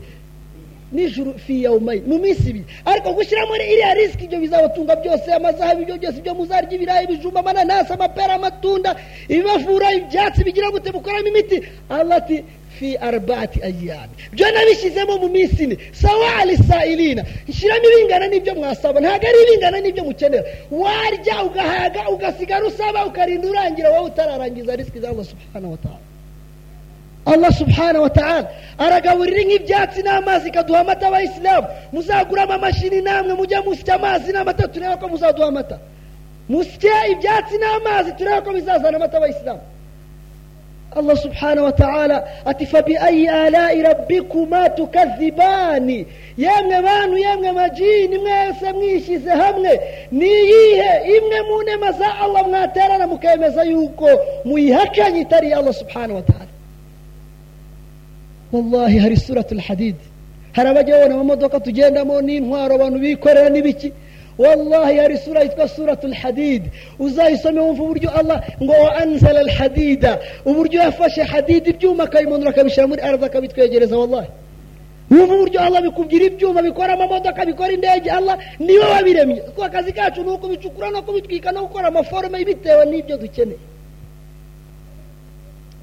nijoro fi yawumayi mu minsi ibiri. Ariko gushyiramo iriya risiki ibyo bizabatunga byose amazahabu ibyo byose ibyo muzarya ibirayi ibijumba amananasi amapera amatunda ibibavura ibyatsi bigira gute mukoramo imiti. Allah ati fi arbaati ayami byo nabishyizemo mu minsi ine. Sawa alisailina. Nshyiramo ibingana n'ibyo mwasaba. Ntabwo ari ibingana n'ibyo mukenera. Warya ugahaga ugasigara usaba ukarinda urangira wowe utararangiza risiki za allah subhanahu wa ta'ala. Allah subhanahu wa ta'ala. Aragaburira nk'ibyatsi n'amazi ikaduha amata abayisilamu muzaguramo amashini namwe mujya musya amazi n'amata turebe ko muzaduha amata musye ibyatsi n'amazi turebe ko bizazana amata abayisilamu allah subhanahu wa ta'ala ati fabiayi alai rabbikuma tukazibani. Yemwe bantu yemwe majini mwese mwishyize hamwe. Ni iyihe imwe mu nema za allah mwaterana mukemeza yuko. Muyihakanye itari allah subhanahu wa ta'ala. Wallahi hari suratul hadid. Hari abajya babona amamodoka tugendamo n'intwaro abantu bikorera n'ibiki. Wallahi hari sura yitwa suratul hadid. Uzayisome wumva uburyo allah ngo wa anzala al hadida. Uburyo yafashe hadid ibyuma akabimanura akabishyira muri arza akabitwegereza wallahi. Wumva uburyo allah bikubwira ibyuma bikora amamodoka bikora indege allah ni we wabiremye. Kuko akazi kacu ni ukubicukura no kubitwika no gukora amaforume bitewe n'ibyo dukeneye.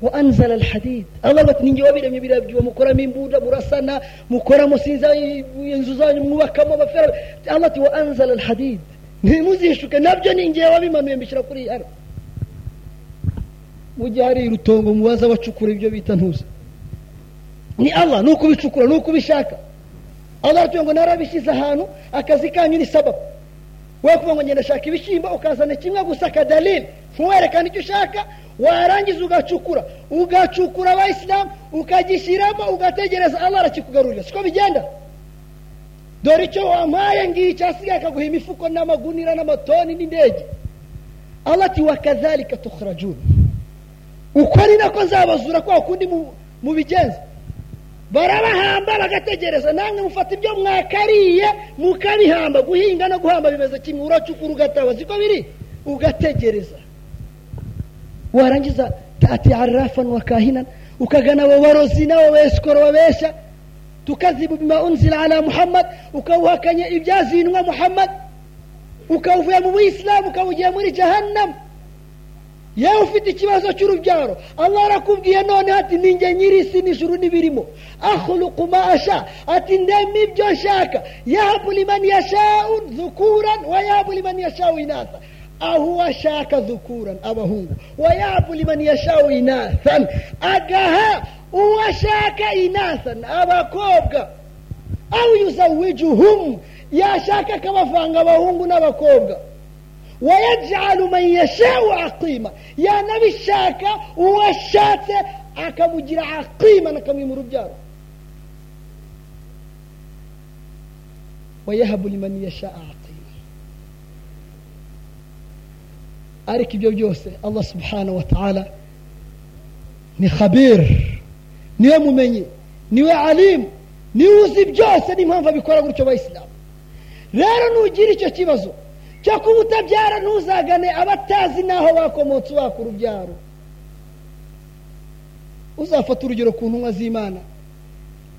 وأنزل الحديد الله bati ninjye wabiremye biriya byuma mukoramo imbunda murasana mukoramo sinza inzu zanyu mwubakamo abafera Allah ati wa anzala alhadid ntimuzishuke nabyo ninjye wabimanuye mbishyira kuri iyi ara mujye hari urutongo mubaza abacukura ibyo bita ntuza ni Allah ni ukubicukura ni ukubishaka Allah atuye ngo narabishyize ahantu akazi kanyu ni sababu we kuvuga ngo ngenda shaka ibishyimbo ukazana kimwe gusa akadalili ntuwerekane icyo ushaka warangiza ugacukura. Ugacukura abayisilamu ukagishyiramo ugategereza allah arakikugarurira siko bigenda? Dore icyo wampaye ngicyo asigaye akaguha imifuko n'amagunira n'amatoni n'indege. Allah ati wakadhalika tukhrajun. Uko ni nako nzabazura kwa kundi mubigenza barabahamba bagategereza. Namwe mufata ibyo mwakariye mukabihamba guhinga no guhamba bimeze kimwe uracukura ugataba siko biri? Ugategereza. Warangiza tati arafan wa kahinan ukagana abo barozi n'abo besikoro babeshya tukazibu bima unzila ala muhammad. Ukawuhakanya ibyazinwa muhammad. Ukawuvuye mu buyisilamu ukawugiye muri jahannam. Yewe ufite ikibazo cy'urubyaro. Allah arakubwiye noneho ati ninjye nyiri isi n'ijuru n'ibirimo asha. Ati ndema ibyo nshaka. Yahabu liman yashau dhukuran wa yahabu liman yashau inatha. Aho ashaka dhukuran abahungu. Wayabu liman yashau inathan. Agaha uwo ashaka inathan abakobwa. Au yuzawijuhum yashaka akabavanga abahungu n'abakobwa. Wayajalu man yashau aqima yanabishaka uwo ashatse akamugira aqima akamwima urubyaro wayahabu liman yashaa aqima ariko ibyo byose allah subhanahu wa ta'ala ni khabir ni we mumenyi ni we alimu ni we uzi byose n'impamvu abikora gutyo bayisilamu rero nugira icyo kibazo cyo kuba utabyara ntuzagane abatazi n'aho bakomotse ubaka urubyaro uzafata urugero ku ntumwa z'imana.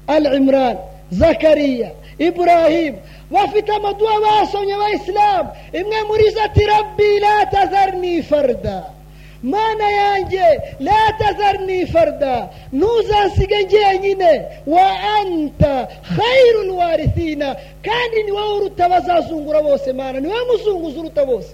Al imran zakariya iburahimu bafite amaduwa basomye abayisilamu imwe muri zo ati rabbi la tazarni farda. Mana yanjye la tazarni farda. Ntuzasige njyenyine wa anta khairul warithina. Kandi ni wowe uruta abazazungura bose mana ni wowe muzunguza uruta bose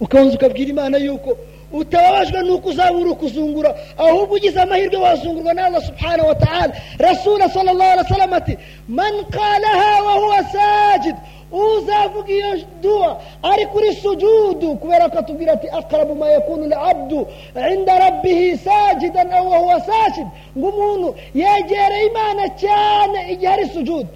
ukabanza ukabwira imana yuko. Utababajwe nuko uzabura ukuzungura ahubwo ugize amahirwe wazungurwa na allah subhanahu wa ta'ala. Rasula sallallahu alaihi wasallam ati man wa huwa sajid. Uzavuga ari kuri sujudu kubera ko atubwira ati aqrabu ma yakunu labdu inda rabbihi sajidan aw wahuwa sajid. Ngo umuntu yegereye imana cyane igihe ari sujudu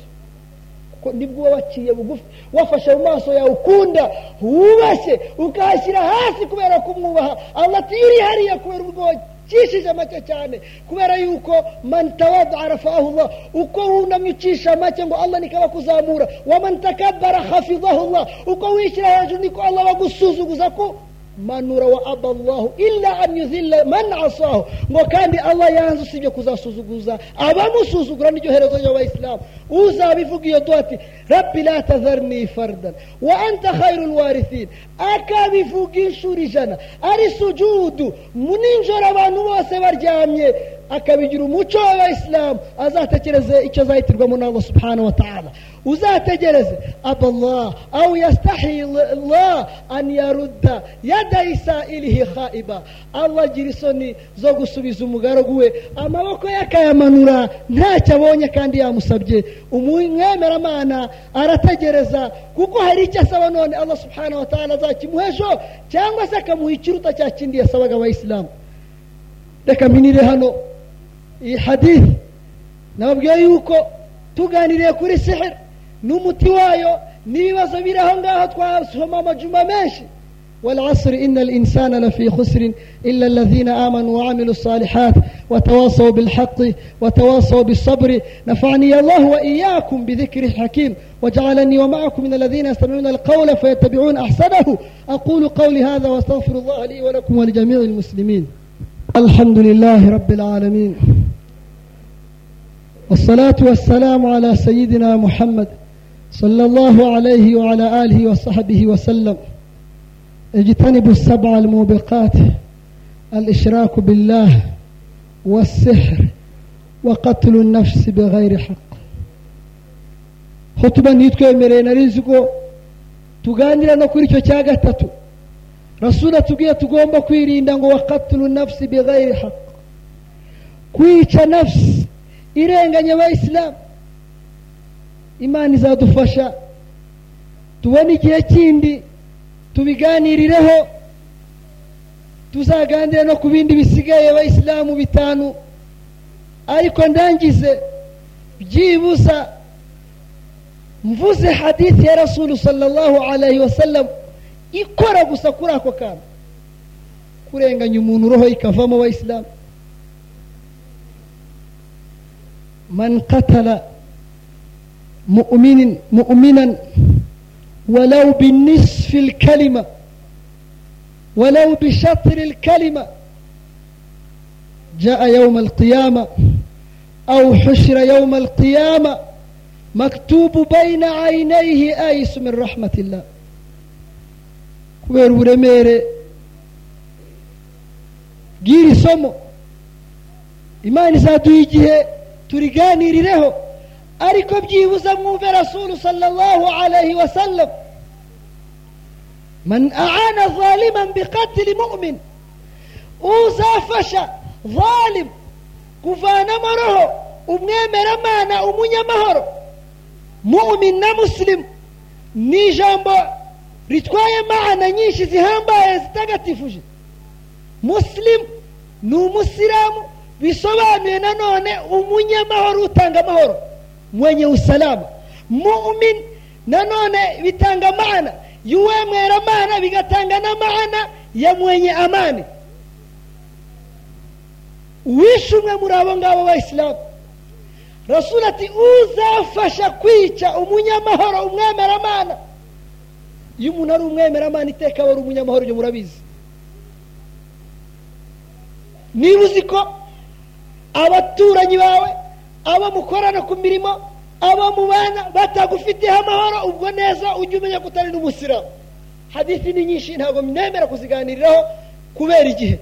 kuko ni bwo uba waciye bugufi wafashe mu maso yawe ukunda wubashye ukahashyira hasi kubera ko umwubaha allah ati iri hariya kubera ubwo wacishije make cyane. Kubera yuko man tawadda rafahu llah uko wunamye ucisha make ngo allah niko abakuzamura. Waman takabbara hafidahu llah uko wishyira hejuru niko allah bagusuzuguza ko manura wa aba allahu illa an yuzilla man asahu. Ngo kandi allah yanze usibye kuzasuzuguza abamusuzugura n'iryo herezo ry'abayisilamu. Uzabivuga iyo duha ati rabbi la tazarni fardan wa anta khairu lwarithin akabivuga inshuro ijana. Ari sujudu. Nijoro abantu bose baryamye. Akabigira umuco w'abayisilamu. Azatekereze icyo azahitirwamo na allah subhanahu wa ta'ala. Uzategereze. Aballah au yastahi llah an yarudda yada isailihi khaiba. Allah agira isoni zo gusubiza umugaragu we. Amaboko ye akayamanura ntacyo abonye kandi yamusabye. Umwemeramana arategereza kuko hari icyo asaba none allah subhanahu wa ta'ala azakimuha ejo cyangwa se akamuha ikiruta cya kindi yasabaga abayisilamu. Reka mpinire hano. iyi hadithi nababwiye yuko tuganiriye kuri sehera n'umuti wayo n'ibibazo biri aho ngaho twasoma amajumba menshi. Wari wasore ino insana na fiyi kusiri ino ari nazina amani wa amiru sari hati watawasoho birihati watawasoho bisaburi na fani ya wahu wa iyakum kumbi zikiri hakimu wajyana niyo mpamvu ino ari nazina sitani ino ari kawura fayeta biwe na asadahu akura ukawuri hanze wasafuru wahari wari kumwe n'ijyamiyoni musirimini alhamdulillahi rabbi alamin. والصلاة والسلام على سيدنا محمد صلى الله عليه وعلى آله وصحبه وسلم. اجتنبوا السبع الموبقات الإشراك بالله والسحر وقتل النفس بغير حق. hutuba ntitwemereye nari nzi ko tuganira no kuri icyo cya gatatu rasuli atubwiye tugomba kwirinda ngo wakatulu nafsi bighayiri haq kwica nafsi irenganya abayisilamu. Imana izadufasha tubone igihe kindi tubiganirireho tuzaganire no ku bindi bisigaye abayisilamu bitanu. Ariko ndangize byibuza mvuze hadithi ya rasulu sallallahu alayhi wasallam ikora gusa kuri ako kantu. Kurenganya umuntu roho ikavamo abayisilamu. من قتل مؤمن مؤمنا ولو بالنصف الكلمة ولو بشطر الكلمة جاء يوم القيامة أو حشر يوم القيامة مكتوب بين عينيه آيس من رحمة الله kubera uburemere bw'iri somo imana izaduha igihe turiganirireho ariko byibuza mwumve rasulu sallallahu alayhi wa sallam man aana zaliman biqatli mu'min uzafasha zalim kuvanamo roho umwemeramana umunyamahoro mu'min na muslim ni ijambo ritwaye maana nyinshi zihambaye zitagatifuje muslim ni umusilamu bisobanuye nanone umunyamahoro utanga amahoro. Mwenye usalama. Mumin nanone bitanga maana y'uwemwera maana bigatanga na maana ya mwenye amani. Uwishe umwe muri abo ngabo bayisilamu rasuli ati uzafasha kwica umunyamahoro umwemeramana iyo umuntu ari umwemeramana iteka aba ari umunyamahoro ibyo murabizi. Niba uzi ko abaturanyi bawe abo mukorana ku mirimo abo mubana batagufitiyeho amahoro ubwo neza ujye umenya ko utari n'umusiramu hadithi ni nyinshi ntabwo nemera kuziganiriraho kubera igihe.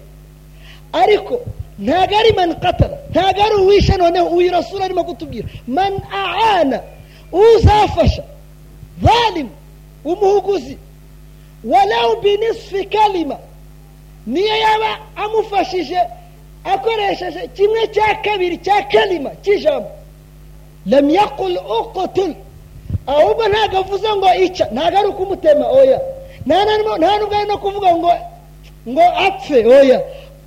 Ariko ntabwo ari mani katara ntabwo ari uwishe noneho uyu rasura arimo kutubwira. Mani aana uzafasha zalimu umuhuguzi walau binisfi kalima niyo yaba amufashije akoresheje kimwe cya kabiri cya kalima cy'ijambo lam yakul uqtul ahubwo ntabwo avuze ngo ica ntabwo ari ukumutema oya nta nubwo ari no kuvuga ngo ngo apfe oya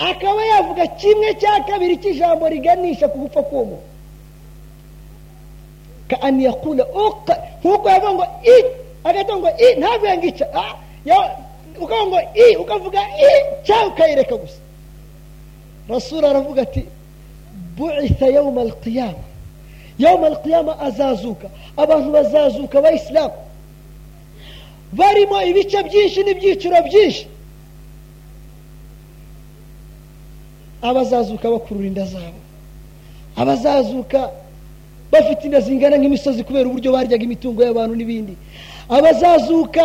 akaba yavuga kimwe cya kabiri cy'ijambo riganisha ku gupfa k'uwo ka an yakula uqa nk'uko yavuga ngo i agahita ngo i ntavuye ngo ica ukavuga ngo i ukavuga i cyangwa ukayireka gusa rasura aravuga ati bu'itha yawma alqiyama yawma alqiyama azazuka abantu bazazuka abayisilamu barimo ibice byinshi n'ibyiciro byinshi abazazuka bakurura inda zabo abazazuka bafite inda zingana nk'imisozi kubera uburyo baryaga imitungo y'abantu n'ibindi abazazuka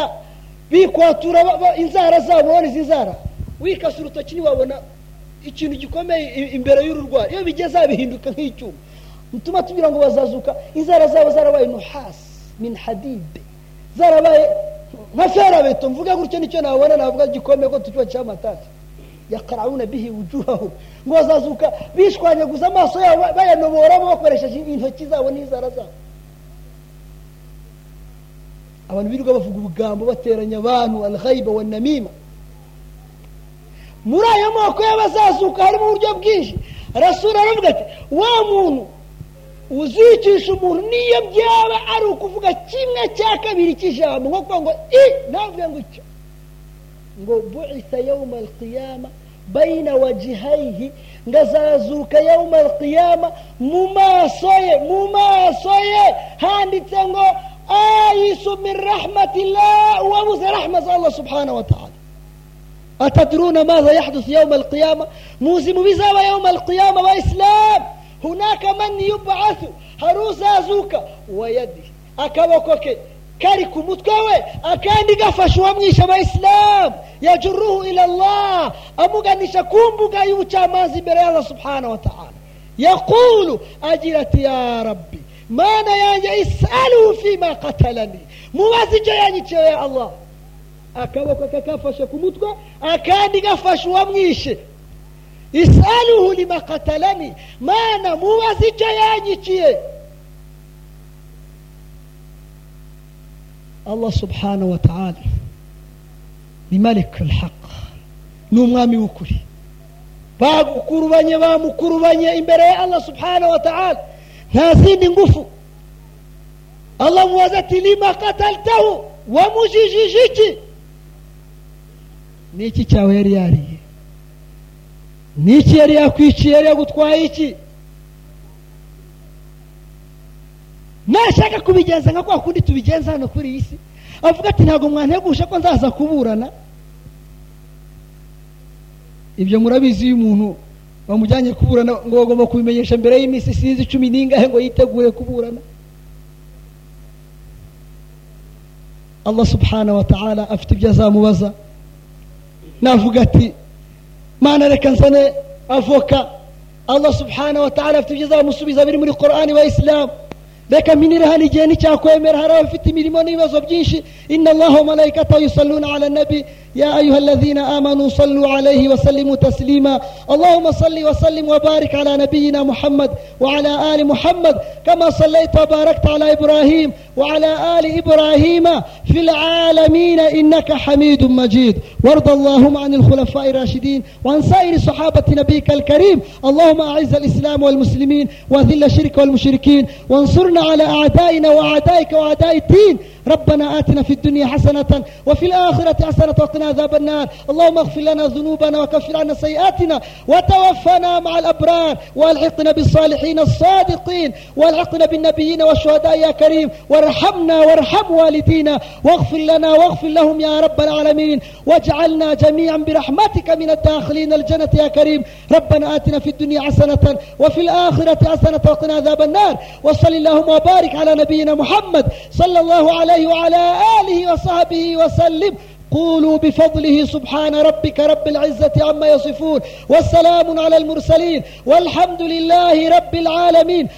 bikwatura inzara zabo izi nzara wikase urutoki ntiwabona ikintu gikomeye imbere y'ururwara iyo bigeze bihinduka nk'icyuma. Mutuma tugira ngo bazazuka inzara zabo zarabaye nuhasi min hadide zarabaye nka ferabeto. Mvuga gutyo ni cyo nabona navuga gikomeye ko tukiba cy'amatasi yakarawuna bihi wujuhahu ngo bazazuka bishwanyaguza amaso yabo bayanoboramo bakoresheje intoki zabo n'inzara zabo. Abantu birirwa bavuga ubugambo bateranya abantu alghaiba wa namima. Muri ayo moko y'abazazuka harimo uburyo bwinshi. Rasura aravuga ati wa muntu uzicisha umuntu niyo byaba ari ukuvuga kimwe cya kabiri cy'ijambo. Nko kuvuga ngo i ntavuge ngo icyo ngo bu'itha yawma alqiyama bayina wajihaihi ngazazuka yawma alqiyama mu maso ye mu maso ye. Handitse ngo ayisu min rahmatillah. Uwabuze rahma za allah subhanahu wa ta'ala. أتدرون ماذا يحدث يوم القيامة؟ موزم بزاوة يوم القيامة وإسلام. هناك من يبعث؟ haruzazuka wayadi akaboko ke kari ku mutwe we akandi gafashe uwamwishe abayisilamu yajuruhu ila allah amuganisha ku mbuga y'ubucamanza imbere ya allah subhanahu wa ta'ala yakulu agira ati ya rabbi mana yanjye isaluhu fima katalani mubaze icyo yanyiciye ya allah akaboko ke kafashe ku mutwe akandi gafashe uwamwishe isaluhu lima qatalani mana mubaze icyo yanyiciye allah subhanahu wa ta'ala ni malik alhaq ni umwami w'ukuri bagukurubanye bamukurubanye imbere ya allah subhanahu wa ta'ala nta zindi ngufu. Allah mubaza ati lima qataltahu wamujijije iki ni iki cyawe yari yariye? Ni iki yari yakwiciye yari yagutwaye iki? Nashaka kubigenza nka kwa kundi tubigenza hano kuri iyi si. Avuga ati ntabwo mwantegusha ko nzaza kuburana? Ibyo murabizi iyo umuntu bamujyanye kuburana ngo bagomba kubimenyesha mbere y'iminsi sinzi cumi n'ingahe ngo yitegure kuburana. Allah subhanahu wa ta'ala afite ibyo azamubaza. Navuga ati mana reka nzane avoka. Allah subhanahu wa ta'ala afite ibyo azamusubiza biri muri korani wa isilamu reka mpinire hano igihe nticyakwemera hari abafite imirimo n'ibibazo byinshi. Inna allaha wa malaikatahu yusalluna ala nabi. يا أيها الذين آمنوا صلوا عليه وسلموا تسليما اللهم صل وسلم وبارك على نبينا محمد وعلى آل محمد كما صليت وباركت على إبراهيم وعلى آل إبراهيم في العالمين إنك حميد مجيد وارض اللهم عن الخلفاء الراشدين وعن سائر صحابة نبيك الكريم اللهم أعز الإسلام والمسلمين وذل الشرك والمشركين وانصرنا على أعدائنا وأعدائك وأعداء الدين ربنا آتنا في الدنيا حسنة وفي الآخرة حسنة وقنا عذاب النار اللهم اغفر لنا ذنوبنا وكفر عنا سيئاتنا وتوفنا مع الأبرار والحقنا بالصالحين الصادقين والحقنا بالنبيين والشهداء يا كريم وارحمنا وارحم والدينا واغفر لنا واغفر لهم يا رب العالمين واجعلنا جميعا برحمتك من الداخلين الجنة يا كريم ربنا آتنا في الدنيا حسنة وفي الآخرة حسنة وقنا عذاب النار وصل اللهم وبارك على نبينا محمد صلى الله عليه عليه وعلى آله وصحبه وسلم قولوا بفضله سبحان ربك رب العزة عما يصفون والسلام على المرسلين والحمد لله رب العالمين